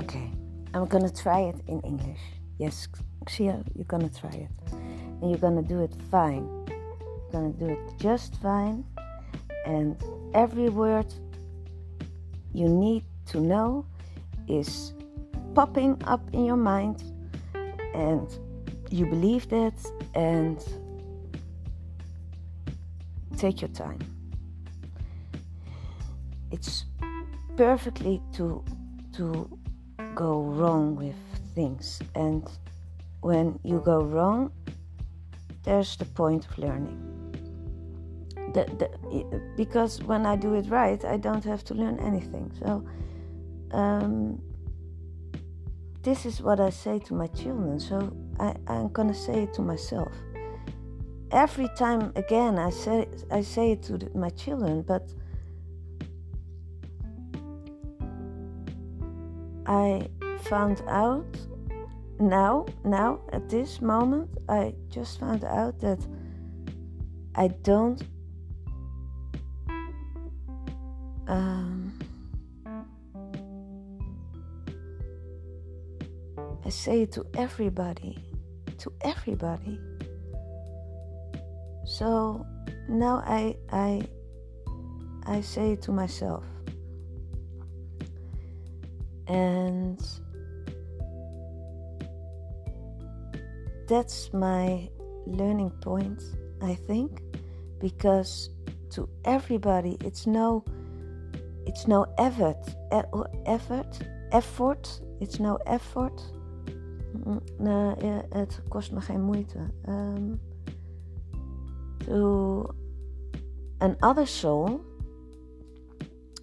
Okay, I'm gonna try it in English. Yes, Xia, you're gonna try it. And you're gonna do it fine. You're gonna do it just fine. And every word you need to know is popping up in your mind, and you believe that, and take your time. It's perfectly to to go wrong with things. And when you go wrong there's the point of learning. The, the, because when i do it right i don't have to learn anything. So um, this is what i say to my children. So I, i'm gonna say it to myself. Every time again i say i say it to the, my children but I found out now, now at this moment, I just found out that I don't. Um, I say it to everybody, to everybody. So now I I I say it to myself and that's my learning point i think because to everybody it's no it's no effort effort effort it's no effort. No, het kost me geen moeite. Um, to an other soul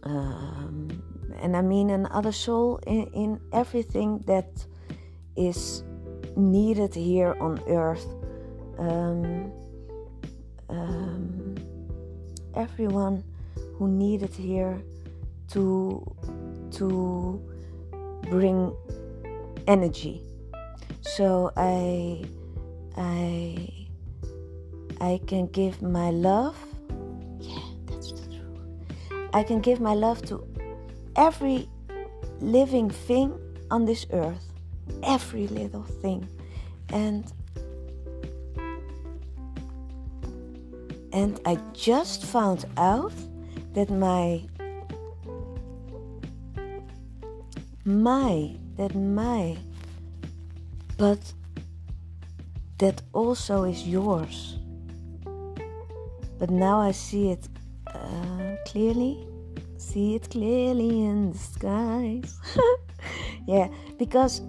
um, and I mean another soul in, in everything that is needed here on earth. Um, um, everyone who needed here to to bring energy. So I I I can give my love. Yeah, that's the truth. I can give my love to every living thing on this earth, every little thing. And and I just found out that my my that my but that also is yours. But now I see it uh, clearly see it clearly in the skies. yeah, because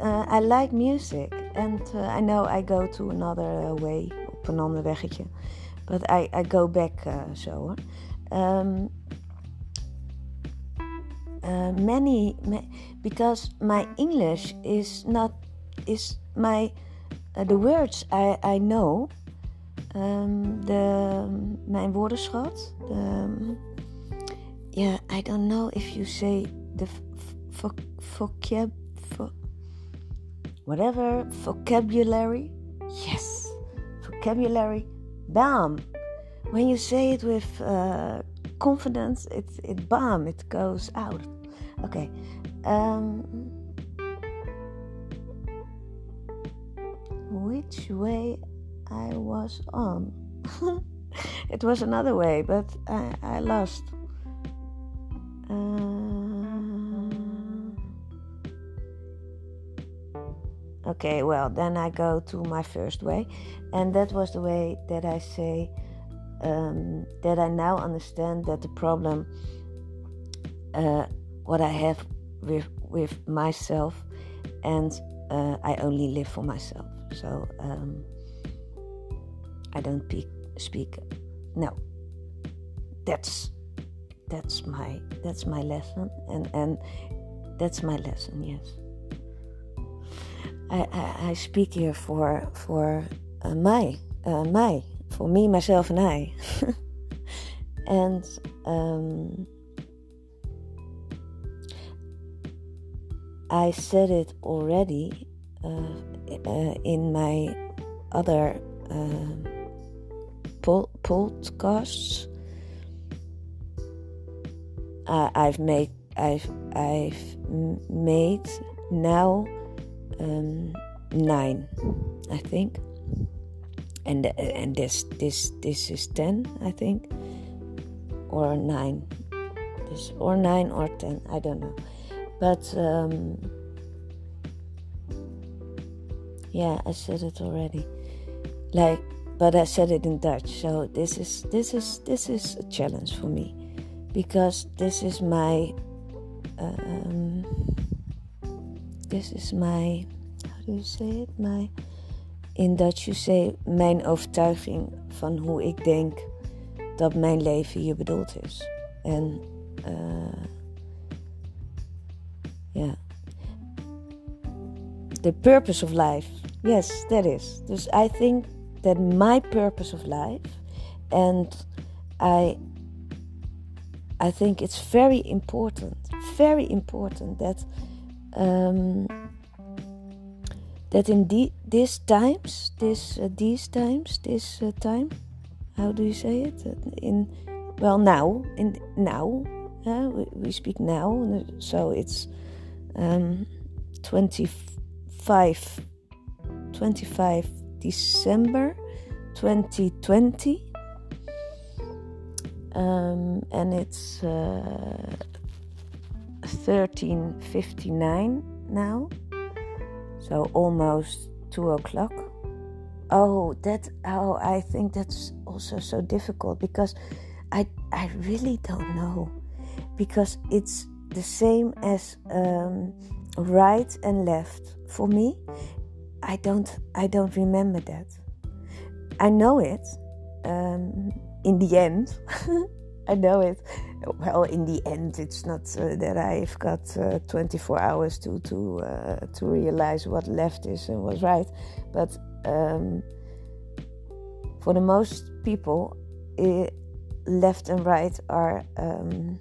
uh, I like music and uh, I know I go to another way, op een ander weggetje. But I, I go back uh, so. Um, uh, many, because my English is not is my uh, the words I, I know um, de, mijn woordenschat de, yeah, I don't know if you say the vocab, whatever vocabulary. Yes, vocabulary. Bam. When you say it with uh, confidence, it it bam, it goes out. Okay. Um, which way I was on? it was another way, but I, I lost. Uh, okay, well, then I go to my first way, and that was the way that I say um, that I now understand that the problem, uh, what I have with with myself, and uh, I only live for myself. So um, I don't speak, speak. No, that's that's my that's my lesson and and that's my lesson yes. I, I, I speak here for for uh, my uh, my for me myself and I. And um, I said it already uh, uh in my other uh, podcasts uh, I've made I've I've made now um, nine, I think, and and this this this is ten, I think, or nine, this or nine or ten, I don't know, but um, yeah, I said it already, like, but I said it in Dutch, so this is this is this is a challenge for me because this is my um, this is my how do you say it? My in Dutch you say mijn overtuiging van hoe ik denk dat mijn leven hier bedoeld is. En uh, yeah the purpose of life. Yes that is. Dus I think that my purpose of life and I I think it's very important, very important that um, that in the, these times, this uh, these times, this uh, time, how do you say it? In well now, in now, we, we, speak now, so it's um, 25, 25 December 2020 um, and it's uh, 13.59 now. So almost 2 o'clock. Oh that oh i think that's also so difficult because i i really don't know. Because it's the same as um, right and left. For me i don't i don't remember that. I know it um, in the end, I know it. Well, in the end, it's not uh, that I've got uh, 24 hours to to uh, to realize what left is and what's right, but um, for the most people, it, left and right are. Um,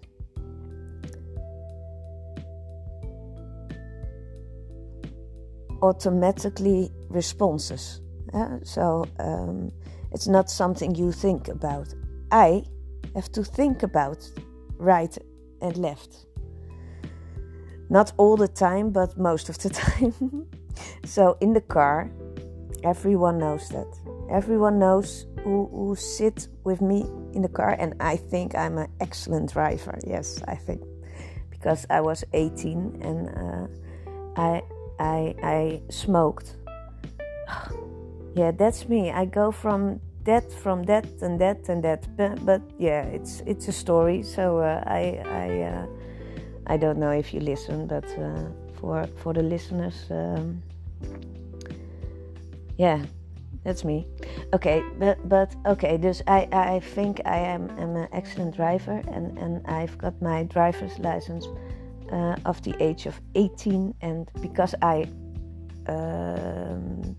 automatically responses. Yeah? So um, it's not something you think about. I have to think about right and left. Not all the time, but most of the time. so in the car, everyone knows that. Everyone knows who, who sit with me in the car, and I think I'm an excellent driver. Yes, I think because I was 18 and uh, I I I smoked yeah, that's me. I go from that, from that, and that, and that. But, but yeah, it's it's a story. So uh, I I uh, I don't know if you listen, but uh, for for the listeners, um, yeah, that's me. Okay, but but okay. Dus I I think I am am an excellent driver, and and I've got my driver's license uh, of the age of 18, and because I. Um,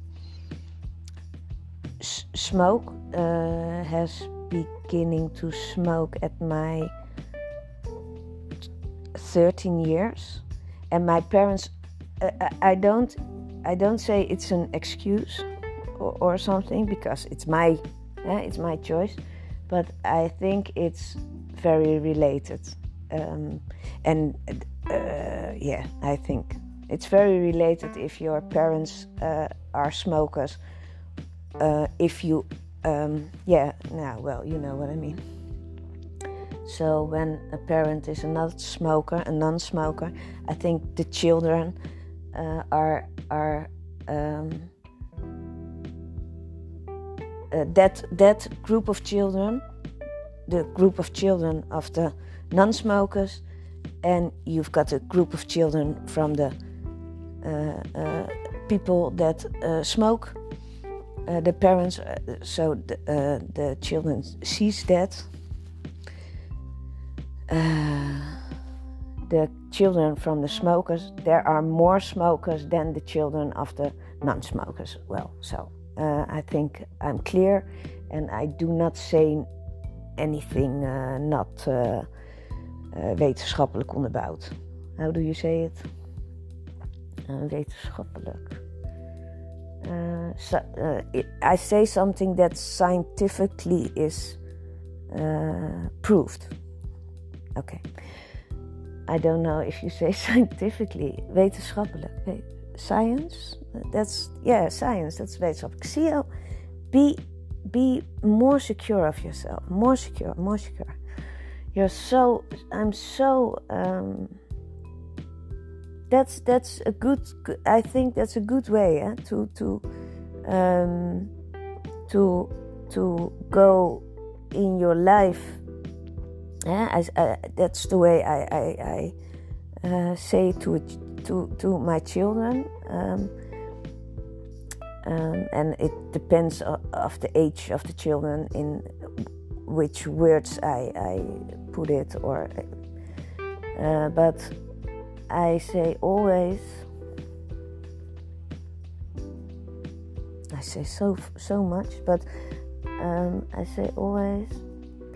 smoke uh, has beginning to smoke at my 13 years. And my parents uh, i don't i don't say it's an excuse or, or something because it's my uh, it's my choice. But i think it's very related. Um, and uh, yeah i think it's very related if your parents uh, are smokers uh, if you, um, yeah, now, well, you know what I mean. So when a parent is a non-smoker, a non-smoker, I think the children uh, are are um, uh, that that group of children, the group of children of the non-smokers, and you've got a group of children from the uh, uh, people that uh, smoke uh, the parents, uh, so the, uh, the children sees that. The children from the smokers, there are more smokers than the children of the non-smokers. Well, so I think I'm clear, and I do not say anything not wetenschappelijk onderbouwd. How do you say it? wetenschappelijk. Uh, so, uh, it, I say something that scientifically is uh, proved. Okay. I don't know if you say scientifically, wetenschappelijk. Science? That's, yeah, science, that's wetenschappelijk. See be, be more secure of yourself, more secure, more secure. You're so, I'm so, um, that's, that's a good, I think that's a good way eh, to, to, um, to, to go in your life. Yeah, I, that's the way I, I, I uh, say to to to my children, um, um, and it depends of, of, the age of the children in which words I, I put it, or uh, but I say always. I say so so much, but um, I say always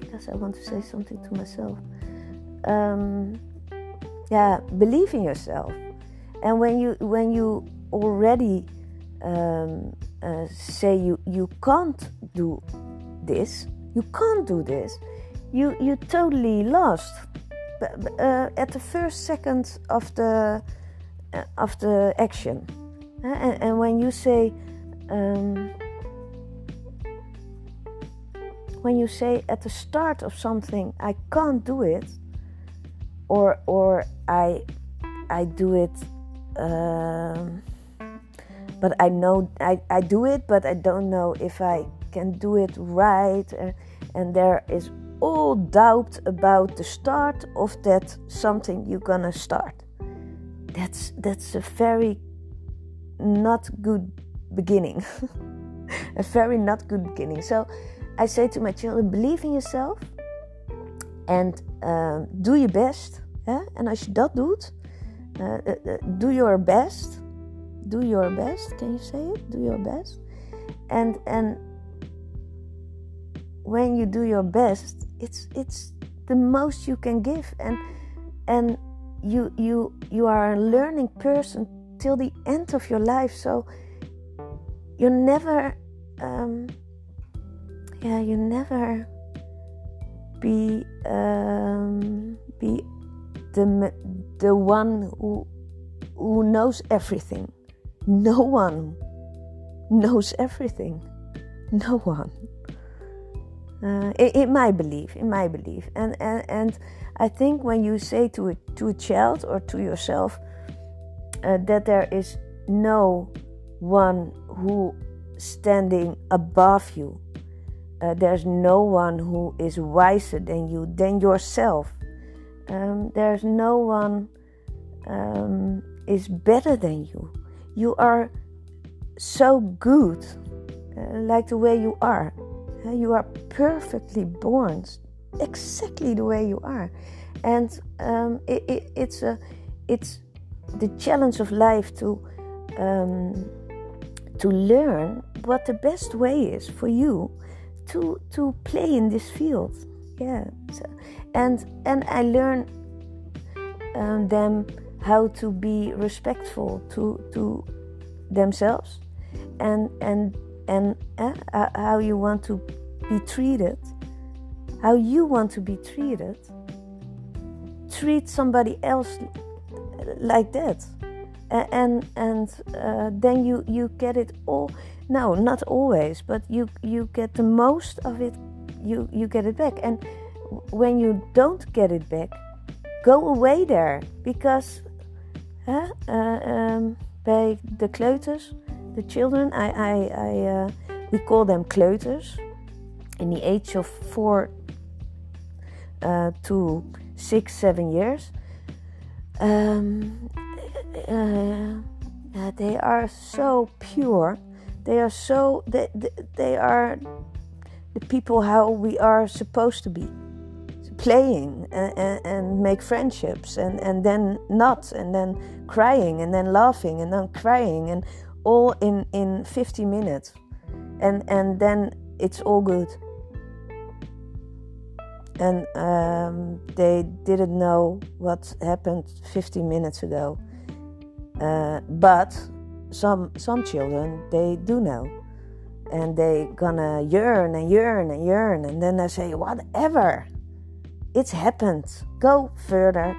because I want to say something to myself. Um, yeah, believe in yourself, and when you when you already um, uh, say you you can't do this, you can't do this, you you totally lost. Uh, at the first second of the uh, of the action, uh, and, and, when you say. Um, when you say at the start of something I can't do it or or I I do it um, but I know I, I do it but I don't know if I can do it right uh, and there is all doubt about the start of that something you're gonna start that's that's a very not good beginning a very not good beginning so I say to my children, believe in yourself and uh, do your best. Hè? En als je dat doet, uh, uh, do your best. Do your best. Can you say it? Do your best. And and when you do your best, it's it's the most you can give. And and you you you are a learning person till the end of your life. So you never. Um, yeah, you never be um, be the the one who who knows everything. No one knows everything. No one. Uh, in, my belief, in my belief, and and and I think when you say to a to a child or to yourself uh, that there is no one who standing above you uh, there's no one who is wiser than you, than yourself. Um, there's no one um, is better than you. You are so good, uh, like the way you are. Uh, you are perfectly born, exactly the way you are, and um, it, it, it's a, it's the challenge of life to um, to learn what the best way is for you to to play in this field. Yeah, so, and and I learn um, them how to be respectful to to themselves, and and and uh, how you want to be treated, how you want to be treated. Treat somebody else like that, and and uh, then you you get it all no, not always, but you you get the most of it. You you get it back, and when you don't get it back, go away there because uh, um, kleuters, the children, I I, I uh, we call them kleuters, in the age of four uh, to six seven years. Um, uh, they are so pure they are so they, they are the people how we are supposed to be playing and, and, and, make friendships and, and then not and then crying and then laughing and then crying and all in, in 50 minutes and and then it's all good. And um, they didn't know what happened 15 minutes ago. Uh, but some some children they do know. And they gonna yearn and yearn and yearn and then they say whatever. It's happened. Go further.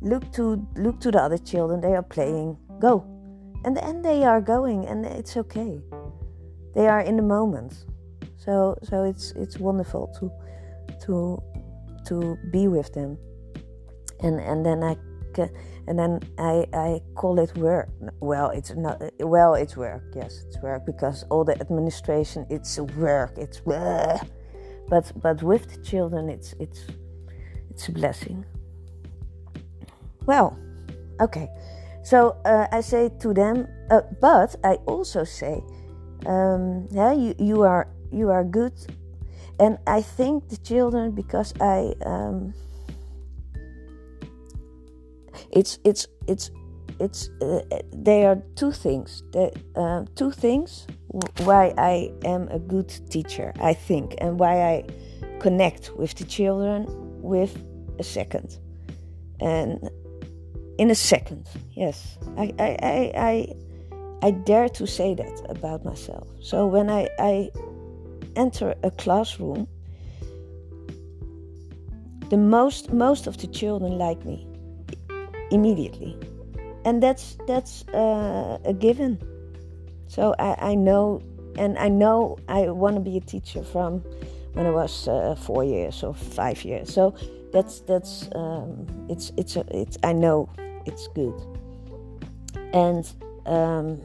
Look to look to the other children. They are playing. Go, and and they are going, and it's okay. They are in the moment. So so it's it's wonderful to to to be with them. And and then I and then I, I call it work. Well, it's not. Well, it's work. Yes, it's work because all the administration, it's work. It's bleh. but but with the children, it's it's it's a blessing. Well, okay. So uh, I say to them, uh, but I also say, um, yeah, you you are you are good, and I think the children because I. Um, it's it's it's it's uh, there are two things the, uh, two things why I am a good teacher I think and why I connect with the children with a second and in a second. Yes. I I, I, I, I dare to say that about myself. So when I, I enter a classroom the most most of the children like me immediately. And that's that's uh, a given. So I, I, know and i know i want to be a teacher from when i was uh, four years or five years. So that's that's um, it's it's a, it's i know it's good. And um,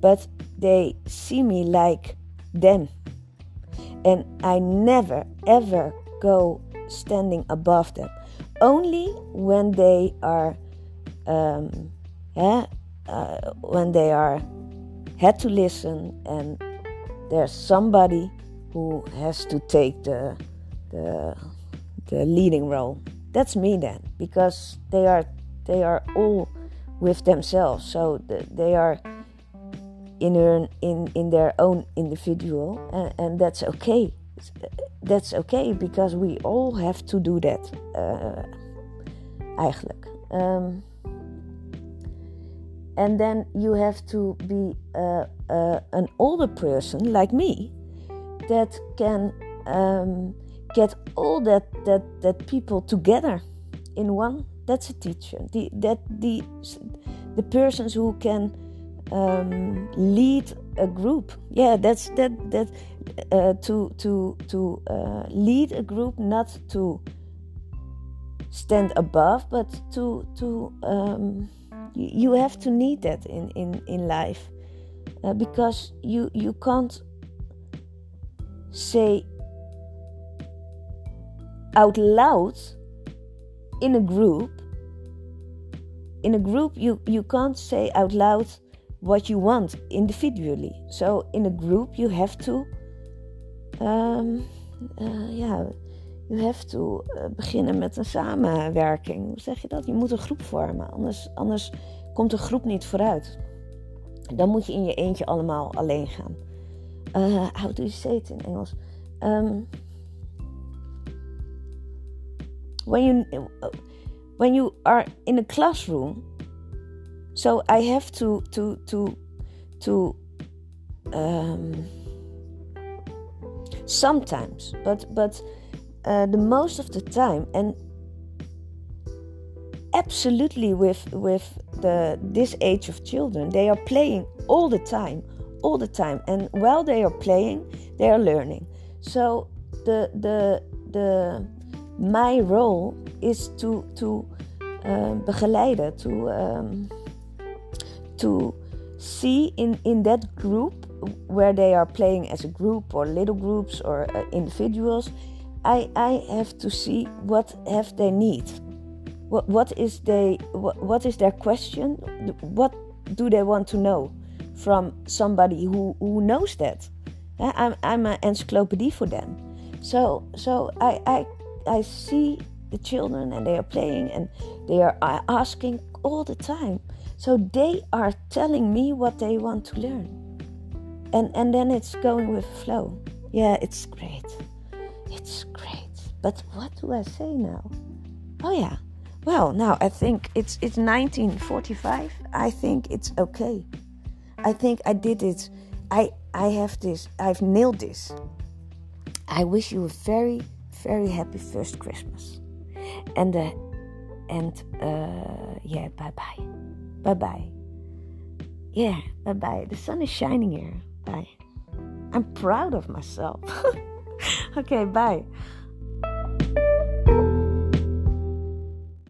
but they see me like them. And i never ever go standing above them. Only when they are um, yeah, uh, when they are had to listen and there's somebody who has to take the the the leading role that's me then because they are they are all with themselves so they are in their, in in their own individual and, and that's okay that's okay because we all have to do that. Uh, eigenlijk. Um, and then you have to be uh, uh, an older person like me that can um, get all that, that, that people together in one. That's a teacher. The, that the, the persons who can um, lead a group. Yeah, that's that that uh, to to to uh, lead a group, not to stand above, but to to um, you have to need that in in in life uh, because you you can't say out loud in a group in a group you you can't say out loud what you want individually. So in a group you have to, um, uh, ja, you have to uh, beginnen met een samenwerking. Hoe zeg je dat? Je moet een groep vormen, anders, anders komt de groep niet vooruit. Dan moet je in je eentje allemaal alleen gaan. Uh, how do you say it in Engels? Um, when you when you are in a classroom so I have to to to to um, sometimes, but but uh, the most of the time, and absolutely with with the this age of children, they are playing all the time, all the time, and while they are playing, they are learning. So the the the my role is to to uh, begeleiden, to um, to see in, in that group where they are playing as a group or little groups or uh, individuals I, I have to see what have they need. What, what is they what, what is their question? What do they want to know from somebody who, who knows that? I'm, I'm an encyclopedia for them. So so I, I I see the children and they are playing and they are asking all the time so they are telling me what they want to learn. And and then it's going with flow. Yeah, it's great. It's great. But what do I say now? Oh yeah. Well, now I think it's it's 1945. I think it's okay. I think I did it. I I have this. I've nailed this. I wish you a very very happy first Christmas. And the and uh, yeah, bye bye. Bye bye. Yeah, bye bye. The sun is shining here. Bye. I'm proud of myself. okay, bye.